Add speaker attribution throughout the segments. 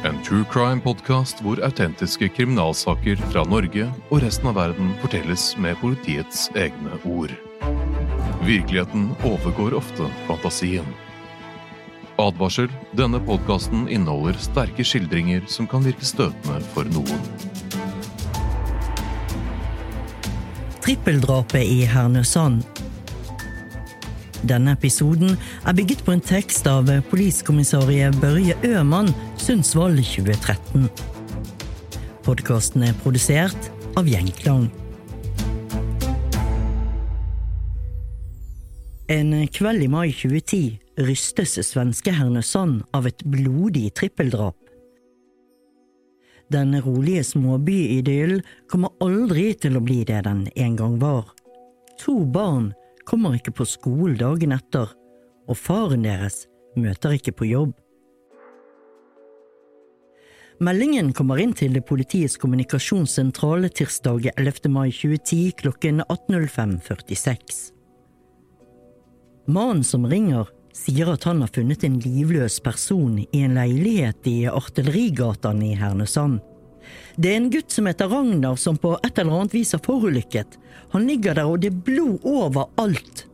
Speaker 1: En true crime-podkast hvor autentiske kriminalsaker fra Norge og resten av verden fortelles med politiets egne ord. Virkeligheten overgår ofte fantasien. Advarsel. Denne podkasten inneholder sterke skildringer som kan virke støtende for noen.
Speaker 2: Trippeldrapet i Hernøsand. Denne episoden er bygget på en tekst av politiskommissarie Børje Øman Sundsvall 2013. Podkasten er produsert av Gjengklang. En kveld i mai 2010 rystes svenske Hernesand av et blodig trippeldrap. Den rolige småbyidyllen kommer aldri til å bli det den en gang var. To barn kommer ikke på skolen dagen etter, og faren deres møter ikke på jobb. Meldingen kommer inn til politiets kommunikasjonssentral tirsdag 11. mai 2010 klokken 18.05.46. Mannen som ringer, sier at han har funnet en livløs person i en leilighet i Artillerigatan i Hernesand. Det er en gutt som heter Ragnar som på et eller annet vis har forulykket. Han ligger der, og det er blod overalt.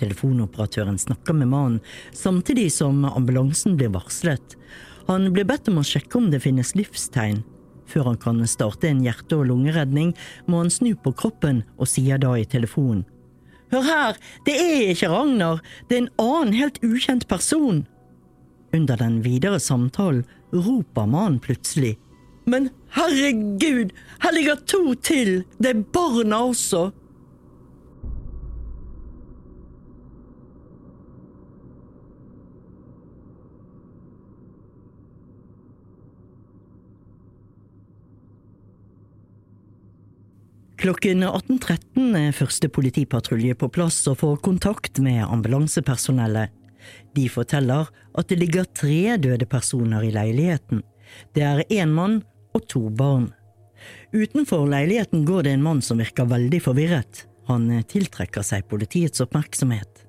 Speaker 2: Telefonoperatøren snakker med mannen, samtidig som ambulansen blir varslet. Han blir bedt om å sjekke om det finnes livstegn. Før han kan starte en hjerte- og lungeredning, må han snu på kroppen og sier da i telefonen. Hør her, det er ikke Ragnar, det er en annen helt ukjent person. Under den videre samtalen roper mannen plutselig. Men herregud, her ligger to til, det er barna også. Klokken 18.13 er første politipatrulje på plass og får kontakt med ambulansepersonellet. De forteller at det ligger tre døde personer i leiligheten. Det er én mann og to barn. Utenfor leiligheten går det en mann som virker veldig forvirret. Han tiltrekker seg politiets oppmerksomhet.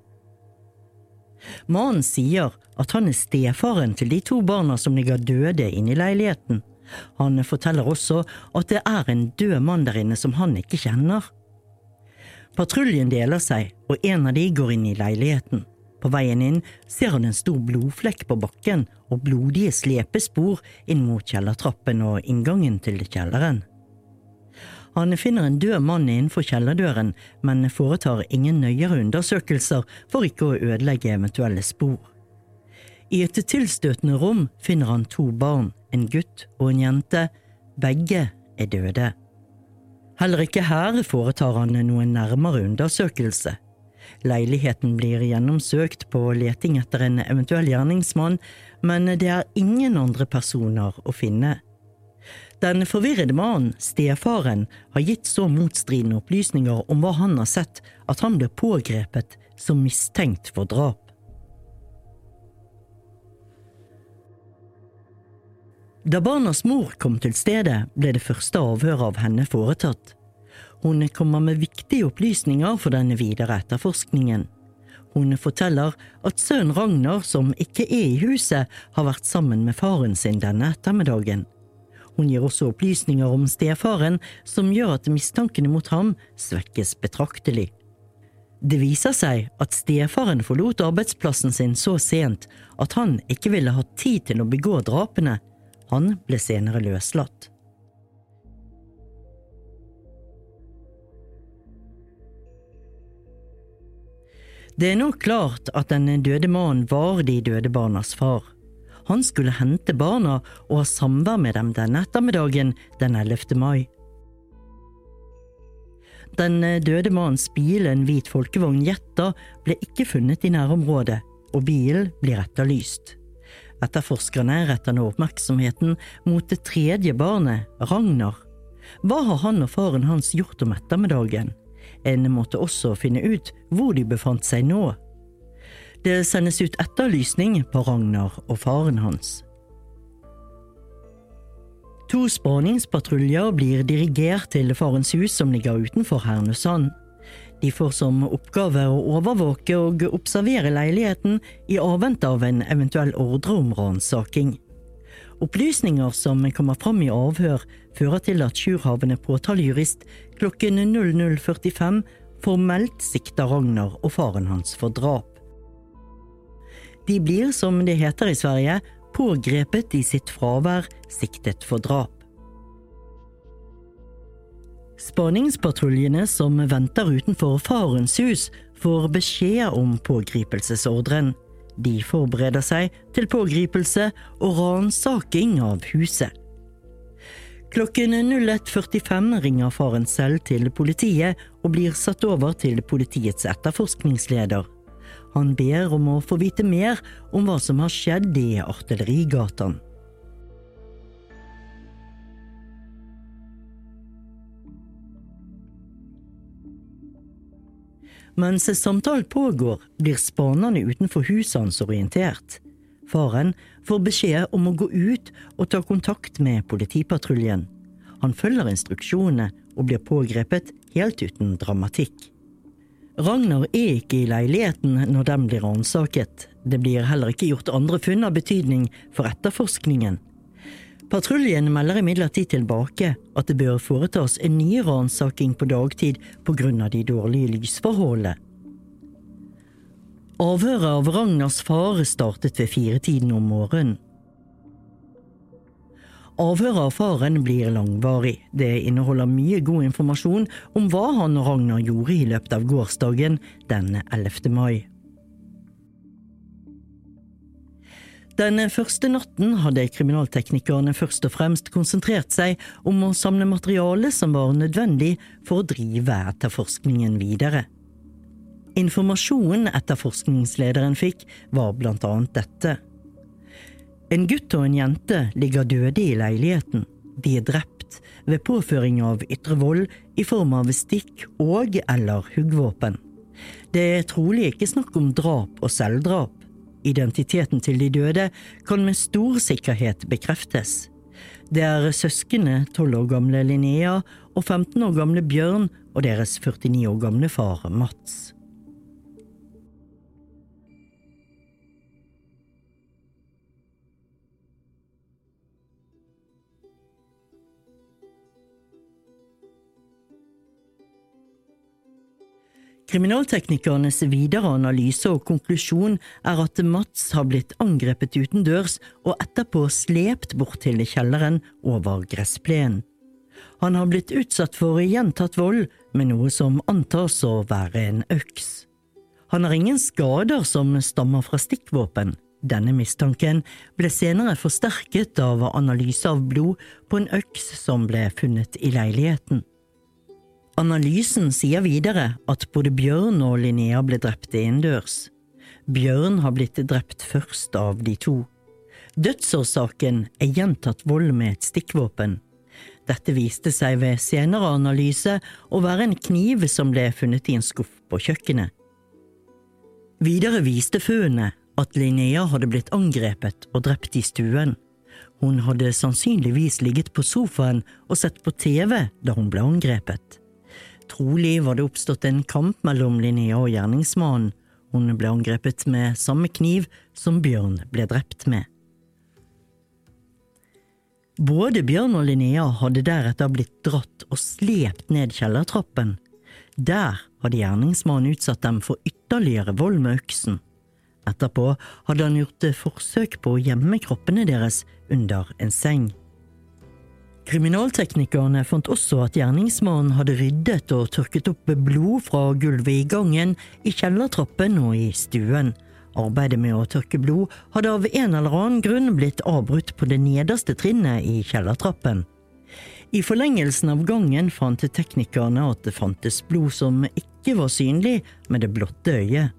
Speaker 2: Mannen sier at han er stefaren til de to barna som ligger døde inne i leiligheten. Han forteller også at det er en død mann der inne som han ikke kjenner. Patruljen deler seg, og en av de går inn i leiligheten. På veien inn ser han en stor blodflekk på bakken og blodige slepespor inn mot kjellertrappen og inngangen til kjelleren. Han finner en død mann innenfor kjellerdøren, men foretar ingen nøyere undersøkelser for ikke å ødelegge eventuelle spor. I et tilstøtende rom finner han to barn, en gutt og en jente. Begge er døde. Heller ikke her foretar han noen nærmere undersøkelse. Leiligheten blir gjennomsøkt på leting etter en eventuell gjerningsmann, men det er ingen andre personer å finne. Den forvirrede mannen, stefaren, har gitt så motstridende opplysninger om hva han har sett, at han ble pågrepet som mistenkt for drap. Da barnas mor kom til stedet, ble det første avhøret av henne foretatt. Hun kommer med viktige opplysninger for denne videre etterforskningen. Hun forteller at sønnen Ragnar, som ikke er i huset, har vært sammen med faren sin denne ettermiddagen. Hun gir også opplysninger om stefaren, som gjør at mistankene mot ham svekkes betraktelig. Det viser seg at stefaren forlot arbeidsplassen sin så sent at han ikke ville hatt tid til å begå drapene. Han ble senere løslatt. Det er nå klart at den døde mannen var de døde barnas far. Han skulle hente barna og ha samvær med dem denne ettermiddagen den 11. mai. Den døde mannens bil, en hvit folkevogn Jetta, ble ikke funnet i nærområdet, og bilen blir etterlyst. Etterforskerne retter nå oppmerksomheten mot det tredje barnet, Ragnar. Hva har han og faren hans gjort om ettermiddagen? En måtte også finne ut hvor de befant seg nå. Det sendes ut etterlysning på Ragnar og faren hans. To spaningspatruljer blir dirigert til farens hus som ligger utenfor Hernøsand. De får som oppgave å overvåke og observere leiligheten i avvente av en eventuell ordre om ransaking. Opplysninger som kommer fram i avhør, fører til at Sjurhavende påtalejurist klokken 00.45 formelt sikter Ragnar og faren hans for drap. De blir, som det heter i Sverige, pågrepet i sitt fravær siktet for drap. Spaningspatruljene som venter utenfor farens hus, får beskjed om pågripelsesordren. De forbereder seg til pågripelse og ransaking av huset. Klokken 01.45 ringer faren selv til politiet og blir satt over til politiets etterforskningsleder. Han ber om å få vite mer om hva som har skjedd i Artillerigatan. Mens samtalen pågår, blir spanerne utenfor huset hans orientert. Faren får beskjed om å gå ut og ta kontakt med politipatruljen. Han følger instruksjonene og blir pågrepet helt uten dramatikk. Ragnar er ikke i leiligheten når den blir ransaket. Det blir heller ikke gjort andre funn av betydning for etterforskningen. Patruljen melder imidlertid tilbake at det bør foretas en ny ransaking på dagtid av de dårlige lysforholdene. Avhøret av Ragnars far startet ved firetiden om morgenen. Avhøret av faren blir langvarig. Det inneholder mye god informasjon om hva han og Ragnar gjorde i løpet av gårsdagen den 11. mai. Den første natten hadde kriminalteknikerne først og fremst konsentrert seg om å samle materiale som var nødvendig for å drive etterforskningen videre. Informasjonen etterforskningslederen fikk, var blant annet dette. En gutt og en jente ligger døde i leiligheten. De er drept ved påføring av ytre vold i form av stikk og eller huggvåpen. Det er trolig ikke snakk om drap og selvdrap. Identiteten til de døde kan med stor sikkerhet bekreftes. Det er søskene 12 år gamle Linnea og 15 år gamle Bjørn og deres 49 år gamle far Mats. Kriminalteknikernes videre analyse og konklusjon er at Mats har blitt angrepet utendørs og etterpå slept bort til kjelleren over gressplenen. Han har blitt utsatt for gjentatt vold med noe som antas å være en øks. Han har ingen skader som stammer fra stikkvåpen. Denne mistanken ble senere forsterket av analyse av blod på en øks som ble funnet i leiligheten. Analysen sier videre at både Bjørn og Linnea ble drept innendørs. Bjørn har blitt drept først av de to. Dødsårsaken er gjentatt vold med et stikkvåpen. Dette viste seg ved senere analyse å være en kniv som ble funnet i en skuff på kjøkkenet. Videre viste funnet at Linnea hadde blitt angrepet og drept i stuen. Hun hadde sannsynligvis ligget på sofaen og sett på TV da hun ble angrepet. Trolig var det oppstått en kamp mellom Linnea og gjerningsmannen. Hun ble angrepet med samme kniv som Bjørn ble drept med. Både Bjørn og Linnea hadde deretter blitt dratt og slept ned kjellertrappen. Der hadde gjerningsmannen utsatt dem for ytterligere vold med øksen. Etterpå hadde han gjort forsøk på å gjemme kroppene deres under en seng. Kriminalteknikerne fant også at gjerningsmannen hadde ryddet og tørket opp blod fra gulvet i gangen, i kjellertrappen og i stuen. Arbeidet med å tørke blod hadde av en eller annen grunn blitt avbrutt på det nederste trinnet i kjellertrappen. I forlengelsen av gangen fant teknikerne at det fantes blod som ikke var synlig med det blotte øyet.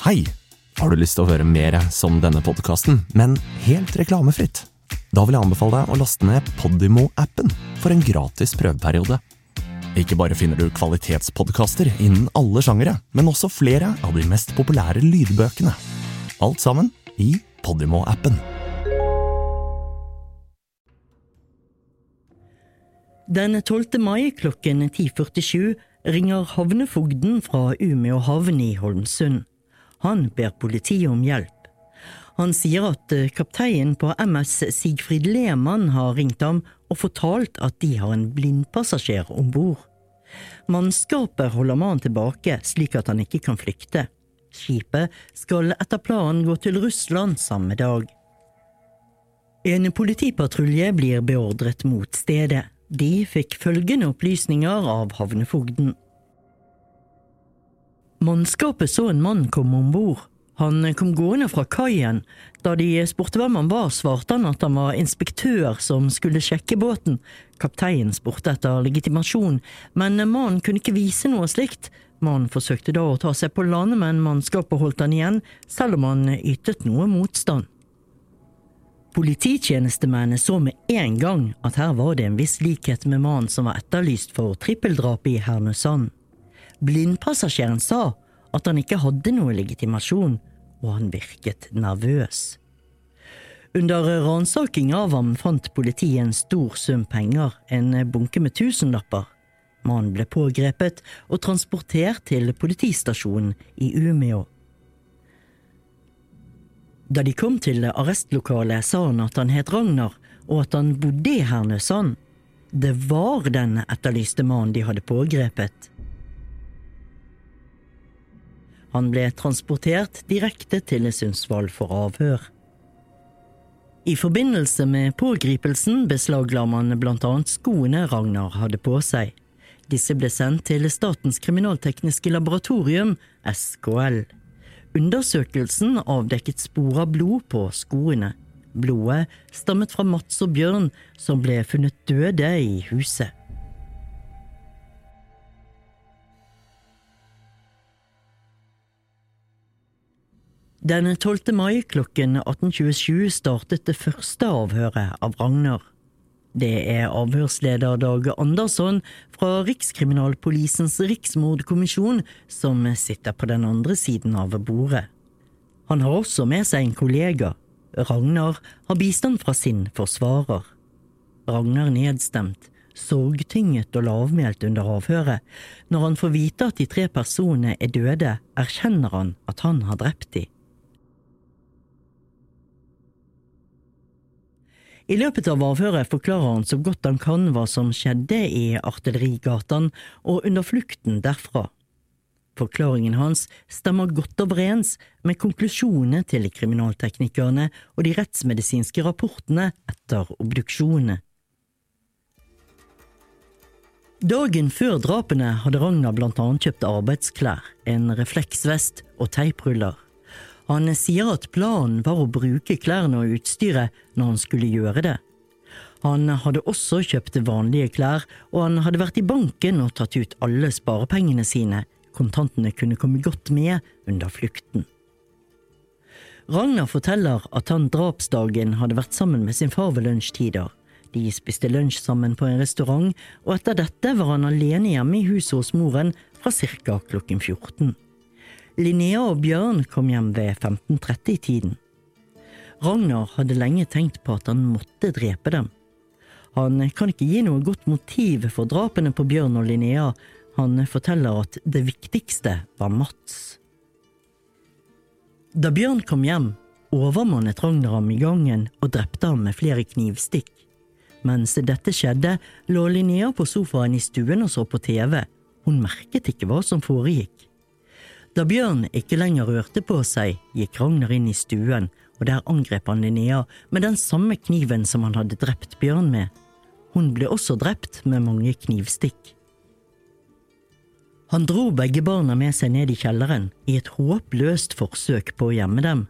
Speaker 3: Hei! Har du lyst til å høre mer som denne podkasten, men helt reklamefritt? Da vil jeg anbefale deg å laste ned Podimo-appen for en gratis prøveperiode. Ikke bare finner du kvalitetspodkaster innen alle sjangere, men også flere av de mest populære lydbøkene. Alt sammen i Podimo-appen.
Speaker 2: Den 12. mai klokken 10.47 ringer havnefogden fra Umeå havn i Holmsund. Han ber politiet om hjelp. Han sier at eh, kapteinen på MS Sigfrid Lehmann har ringt ham og fortalt at de har en blindpassasjer om bord. Mannskapet holder mannen tilbake slik at han ikke kan flykte. Skipet skal etter planen gå til Russland samme dag. En politipatrulje blir beordret mot stedet. De fikk følgende opplysninger av havnefogden. Mannskapet så en mann komme om bord. Han kom gående fra kaien. Da de spurte hvem han var, svarte han at han var inspektør som skulle sjekke båten. Kapteinen spurte etter legitimasjon, men mannen kunne ikke vise noe slikt. Mannen forsøkte da å ta seg på land, men mannskapet holdt han igjen, selv om han ytet noe motstand. Polititjenestemennene så med en gang at her var det en viss likhet med mannen som var etterlyst for trippeldrapet i Hernøsand. Blindpassasjeren sa at han ikke hadde noe legitimasjon, og han virket nervøs. Under ransaking av ham fant politiet en stor sum penger, en bunke med tusenlapper. Mannen ble pågrepet og transportert til politistasjonen i Umeå. Da de kom til arrestlokalet, sa han at han het Ragnar, og at han bodde i Hernøsand. Det var den etterlyste mannen de hadde pågrepet. Han ble transportert direkte til Sundsvall for avhør. I forbindelse med pågripelsen beslagla man blant annet skoene Ragnar hadde på seg. Disse ble sendt til Statens kriminaltekniske laboratorium, SKL. Undersøkelsen avdekket spor av blod på skoene. Blodet stammet fra Mats og Bjørn, som ble funnet døde i huset. Den 12. mai klokken 18.27 startet det første avhøret av Ragnar. Det er avhørsleder Dag Andersson fra Rikskriminalpolisens riksmordkommisjon som sitter på den andre siden av bordet. Han har også med seg en kollega. Ragnar har bistand fra sin forsvarer. Ragnar nedstemt, sorgtynget og lavmælt under avhøret. Når han får vite at de tre personene er døde, erkjenner han at han har drept dem. I løpet av avhøret forklarer han så godt han kan hva som skjedde i Artillerigatan og under flukten derfra. Forklaringen hans stemmer godt overens med konklusjonene til kriminalteknikerne og de rettsmedisinske rapportene etter obduksjonene. Dagen før drapene hadde Ragnar blant annet kjøpt arbeidsklær, en refleksvest og teipruller. Han sier at planen var å bruke klærne og utstyret når han skulle gjøre det. Han hadde også kjøpt vanlige klær, og han hadde vært i banken og tatt ut alle sparepengene sine. Kontantene kunne komme godt med under flukten. Ragnar forteller at han drapsdagen hadde vært sammen med sin far ved lunsjtider. De spiste lunsj sammen på en restaurant, og etter dette var han alene hjemme i huset hos moren fra ca. klokken 14. Linnea og Bjørn kom hjem ved 15.30-tiden. Ragnar hadde lenge tenkt på at han måtte drepe dem. Han kan ikke gi noe godt motiv for drapene på Bjørn og Linnea, han forteller at det viktigste var Mats. Da Bjørn kom hjem, overmannet Ragnar ham i gangen og drepte ham med flere knivstikk. Mens dette skjedde, lå Linnea på sofaen i stuen og så på TV. Hun merket ikke hva som foregikk. Da Bjørn ikke lenger rørte på seg, gikk Ragnar inn i stuen, og der angrep han Linnea med den samme kniven som han hadde drept Bjørn med. Hun ble også drept med mange knivstikk. Han dro begge barna med seg ned i kjelleren i et håpløst forsøk på å gjemme dem.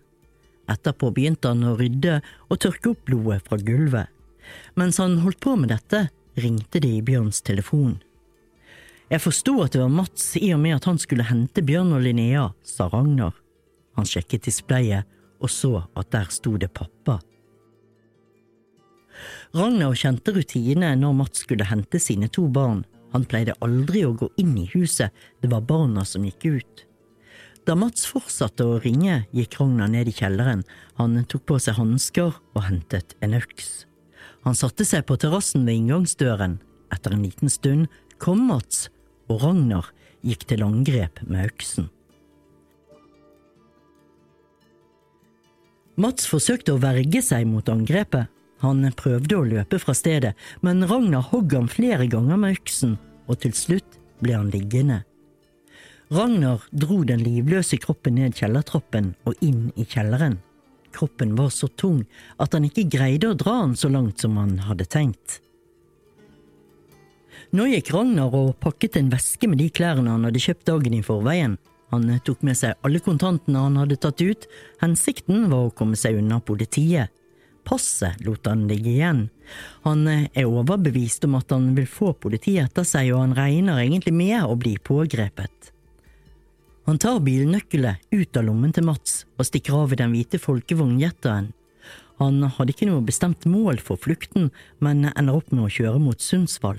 Speaker 2: Etterpå begynte han å rydde og tørke opp blodet fra gulvet. Mens han holdt på med dette, ringte det i Bjørns telefon. Jeg forsto at det var Mats i og med at han skulle hente Bjørn og Linnea, sa Ragnar. Han sjekket displayet og så at der sto det pappa. Ragnar kjente rutinene når Mats skulle hente sine to barn. Han pleide aldri å gå inn i huset, det var barna som gikk ut. Da Mats fortsatte å ringe, gikk Ragnar ned i kjelleren. Han tok på seg hansker og hentet en øks. Han satte seg på terrassen ved inngangsdøren. Etter en liten stund kom Mats, og Ragnar gikk til angrep med øksen. Mats forsøkte å verge seg mot angrepet. Han prøvde å løpe fra stedet, men Ragnar hogg ham flere ganger med øksen, og til slutt ble han liggende. Ragnar dro den livløse kroppen ned kjellertrappen og inn i kjelleren. Kroppen var så tung at han ikke greide å dra den så langt som han hadde tenkt. Nå gikk Ragnar og pakket en veske med de klærne han hadde kjøpt dagen i forveien. Han tok med seg alle kontantene han hadde tatt ut, hensikten var å komme seg unna politiet. Passet lot han ligge igjen. Han er overbevist om at han vil få politiet etter seg, og han regner egentlig med å bli pågrepet. Han tar bilnøkkelet ut av lommen til Mats og stikker av i den hvite folkevognjetteren. Han hadde ikke noe bestemt mål for flukten, men ender opp med å kjøre mot Sundsvall.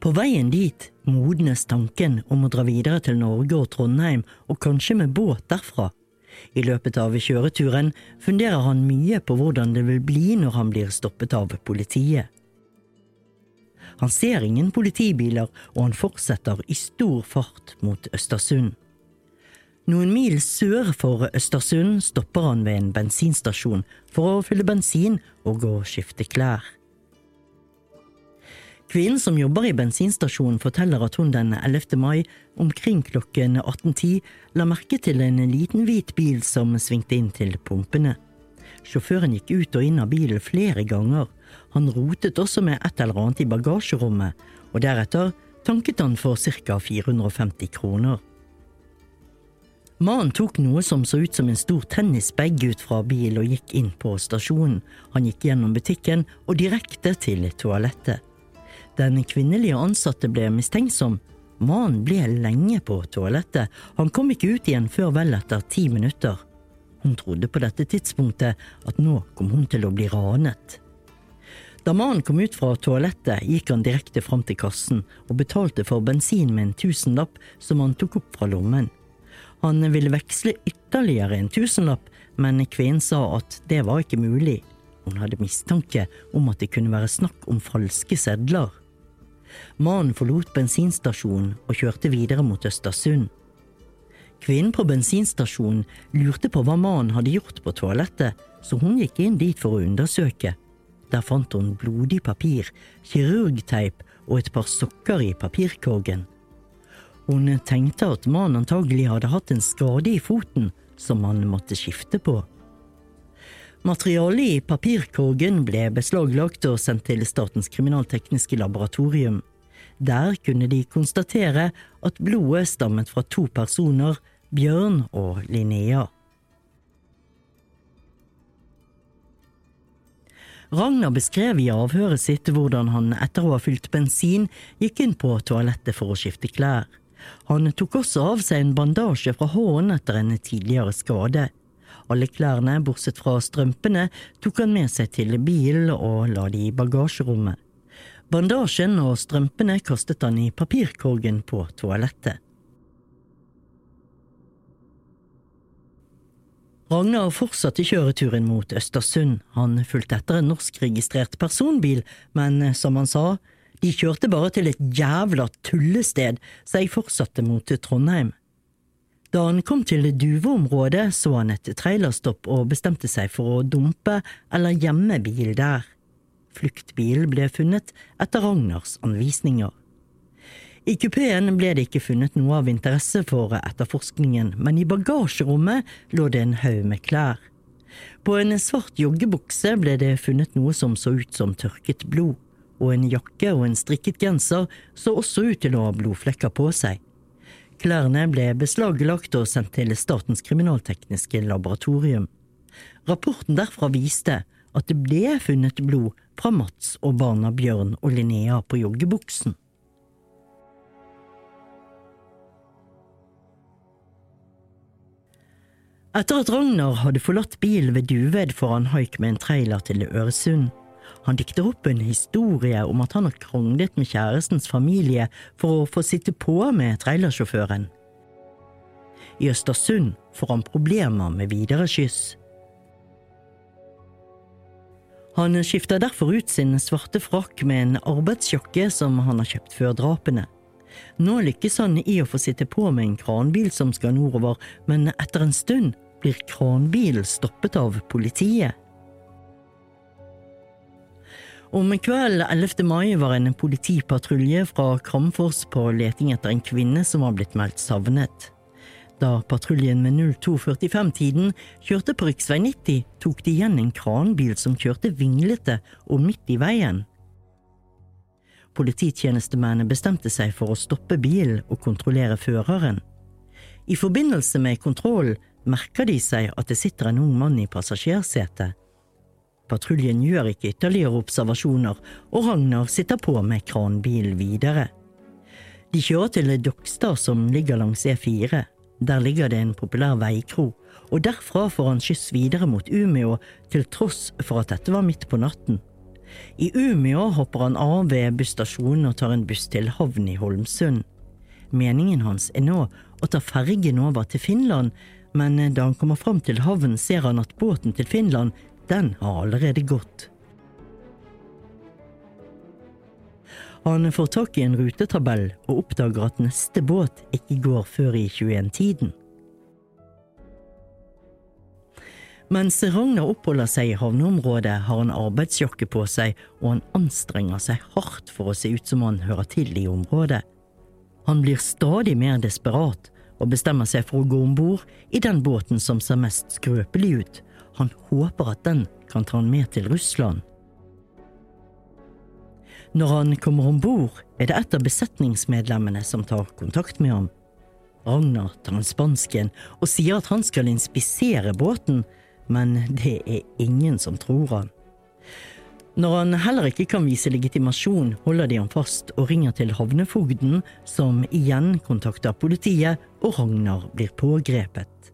Speaker 2: På veien dit modnes tanken om å dra videre til Norge og Trondheim, og kanskje med båt derfra. I løpet av kjøreturen funderer han mye på hvordan det vil bli når han blir stoppet av politiet. Han ser ingen politibiler, og han fortsetter i stor fart mot Østersund. Noen mil sør for Østersund stopper han ved en bensinstasjon for å fylle bensin og og skifte klær. Kvinnen som jobber i bensinstasjonen forteller at hun den 11. mai omkring klokken 18.10 la merke til en liten hvit bil som svingte inn til pumpene. Sjåføren gikk ut og inn av bilen flere ganger. Han rotet også med et eller annet i bagasjerommet, og deretter tanket han for ca 450 kroner. Mannen tok noe som så ut som en stor tennisbag ut fra bilen og gikk inn på stasjonen. Han gikk gjennom butikken og direkte til toalettet. Den kvinnelige ansatte ble mistenksom. Mannen ble lenge på toalettet, han kom ikke ut igjen før vel etter ti minutter. Hun trodde på dette tidspunktet at nå kom hun til å bli ranet. Da mannen kom ut fra toalettet, gikk han direkte fram til kassen og betalte for bensin med en tusenlapp som han tok opp fra lommen. Han ville veksle ytterligere en tusenlapp, men kvinnen sa at det var ikke mulig. Hun hadde mistanke om at det kunne være snakk om falske sedler. Mannen forlot bensinstasjonen og kjørte videre mot Østersund. Kvinnen på bensinstasjonen lurte på hva mannen hadde gjort på toalettet, så hun gikk inn dit for å undersøke. Der fant hun blodig papir, kirurgteip og et par sokker i papirkorgen. Hun tenkte at mannen antagelig hadde hatt en skade i foten som han måtte skifte på. Materialet i papirkorgen ble beslaglagt og sendt til Statens kriminaltekniske laboratorium. Der kunne de konstatere at blodet stammet fra to personer, Bjørn og Linnea. Ragnar beskrev i avhøret sitt hvordan han etter å ha fylt bensin gikk inn på toalettet for å skifte klær. Han tok også av seg en bandasje fra hånden etter en tidligere skade. Alle klærne, bortsett fra strømpene, tok han med seg til bilen og la de i bagasjerommet. Bandasjen og strømpene kastet han i papirkorgen på toalettet. Ragnar fortsatte kjøreturen mot Østersund. Han fulgte etter en norskregistrert personbil, men som han sa, de kjørte bare til et jævla tullested, så jeg fortsatte mot Trondheim. Da han kom til Duveområdet, så han et trailerstopp og bestemte seg for å dumpe eller gjemme bil der. Fluktbilen ble funnet etter Ragnars anvisninger. I kupeen ble det ikke funnet noe av interesse for etterforskningen, men i bagasjerommet lå det en haug med klær. På en svart joggebukse ble det funnet noe som så ut som tørket blod, og en jakke og en strikket genser så også ut til å ha blodflekker på seg. Klærne ble beslaglagt og sendt til Statens kriminaltekniske laboratorium. Rapporten derfra viste at det ble funnet blod fra Mats og barna Bjørn og Linnea på joggebuksen. Etter at Ragnar hadde forlatt bilen ved Duved foran haik med en trailer til Øresund, han dikter opp en historie om at han har kranglet med kjærestens familie for å få sitte på med trailersjåføren. I Østersund får han problemer med videre skyss. Han skifter derfor ut sin svarte frakk med en arbeidsjakke som han har kjøpt før drapene. Nå lykkes han i å få sitte på med en kranbil som skal nordover, men etter en stund blir kranbilen stoppet av politiet. Om kvelden 11. mai var en politipatrulje fra Kramfors på leting etter en kvinne som var blitt meldt savnet. Da patruljen med 02.45-tiden kjørte på rv. 90, tok de igjen en kranbil som kjørte vinglete og midt i veien. Polititjenestemennene bestemte seg for å stoppe bilen og kontrollere føreren. I forbindelse med kontrollen merker de seg at det sitter en ung mann i passasjersetet. Patruljen gjør ikke ytterligere observasjoner, og Ragnar sitter på med kranbilen videre. De kjører til Dokstad som ligger langs E4. Der ligger det en populær veikro, og derfra får han skyss videre mot Umeå, til tross for at dette var midt på natten. I Umeå hopper han av ved busstasjonen og tar en buss til havn i Holmsund. Meningen hans er nå å ta fergen over til Finland, men da han kommer fram til havn, ser han at båten til Finland, den har allerede gått. Han får tak i en rutetabell og oppdager at neste båt ikke går før i 21-tiden. Mens Ragnar oppholder seg i havneområdet, har han arbeidsjakke på seg, og han anstrenger seg hardt for å se ut som han hører til i området. Han blir stadig mer desperat og bestemmer seg for å gå om bord i den båten som ser mest skrøpelig ut. Han håper at den kan ta han med til Russland. Når han kommer om bord, er det et av besetningsmedlemmene som tar kontakt med ham. Ragnar tar han spansken og sier at han skal inspisere båten, men det er ingen som tror han. Når han heller ikke kan vise legitimasjon, holder de ham fast og ringer til havnefogden, som igjen kontakter politiet, og Ragnar blir pågrepet.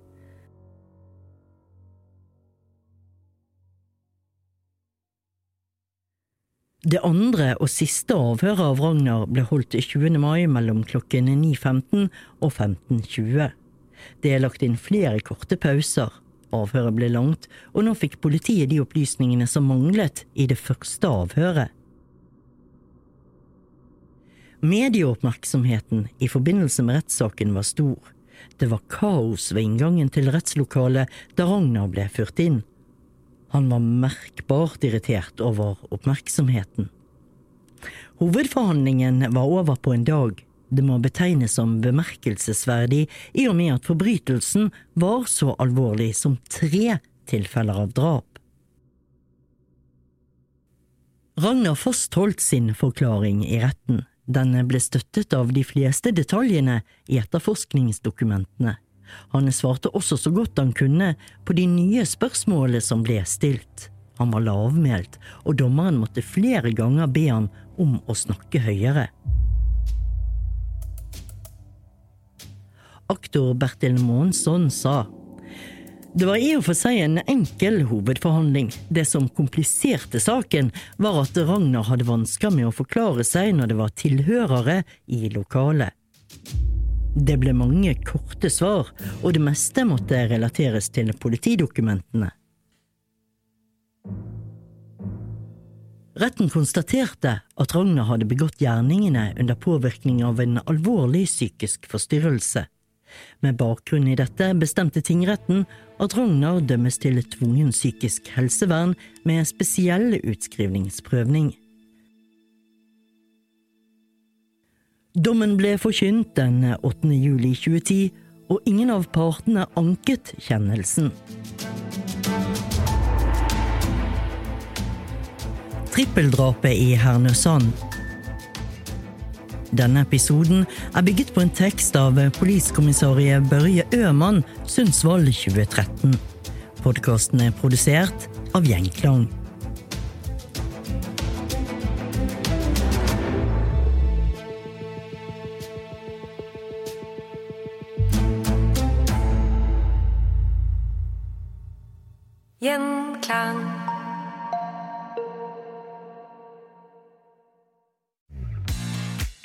Speaker 2: Det andre og siste avhøret av Ragnar ble holdt 20. mai mellom klokken 9.15 og 15.20. Det er lagt inn flere korte pauser. Avhøret ble langt, og nå fikk politiet de opplysningene som manglet i det første avhøret. Medieoppmerksomheten i forbindelse med rettssaken var stor. Det var kaos ved inngangen til rettslokalet da Ragnar ble ført inn. Han var merkbart irritert over oppmerksomheten. Hovedforhandlingen var over på en dag, det må betegnes som bemerkelsesverdig i og med at forbrytelsen var så alvorlig som tre tilfeller av drap. Ragnar Foss holdt sin forklaring i retten. Denne ble støttet av de fleste detaljene i etterforskningsdokumentene. Han svarte også så godt han kunne på de nye spørsmålene som ble stilt. Han var lavmælt, og dommeren måtte flere ganger be ham om å snakke høyere. Aktor Bertil Månsson sa det var i og for seg en enkel hovedforhandling. Det som kompliserte saken, var at Ragnar hadde vansker med å forklare seg når det var tilhørere i lokalet. Det ble mange korte svar, og det meste måtte relateres til politidokumentene. Retten konstaterte at Ragnar hadde begått gjerningene under påvirkning av en alvorlig psykisk forstyrrelse. Med bakgrunn i dette bestemte tingretten at Ragnar dømmes til tvungen psykisk helsevern med spesiell utskrivningsprøvning. Dommen ble forkynt den 8. juli 2010, og ingen av partene anket kjennelsen. Trippeldrapet i Hernøsand denne episoden er bygget på en tekst av politiskommissarie Børje Øman Sundsvall 2013. Podkasten er produsert av Gjengklang.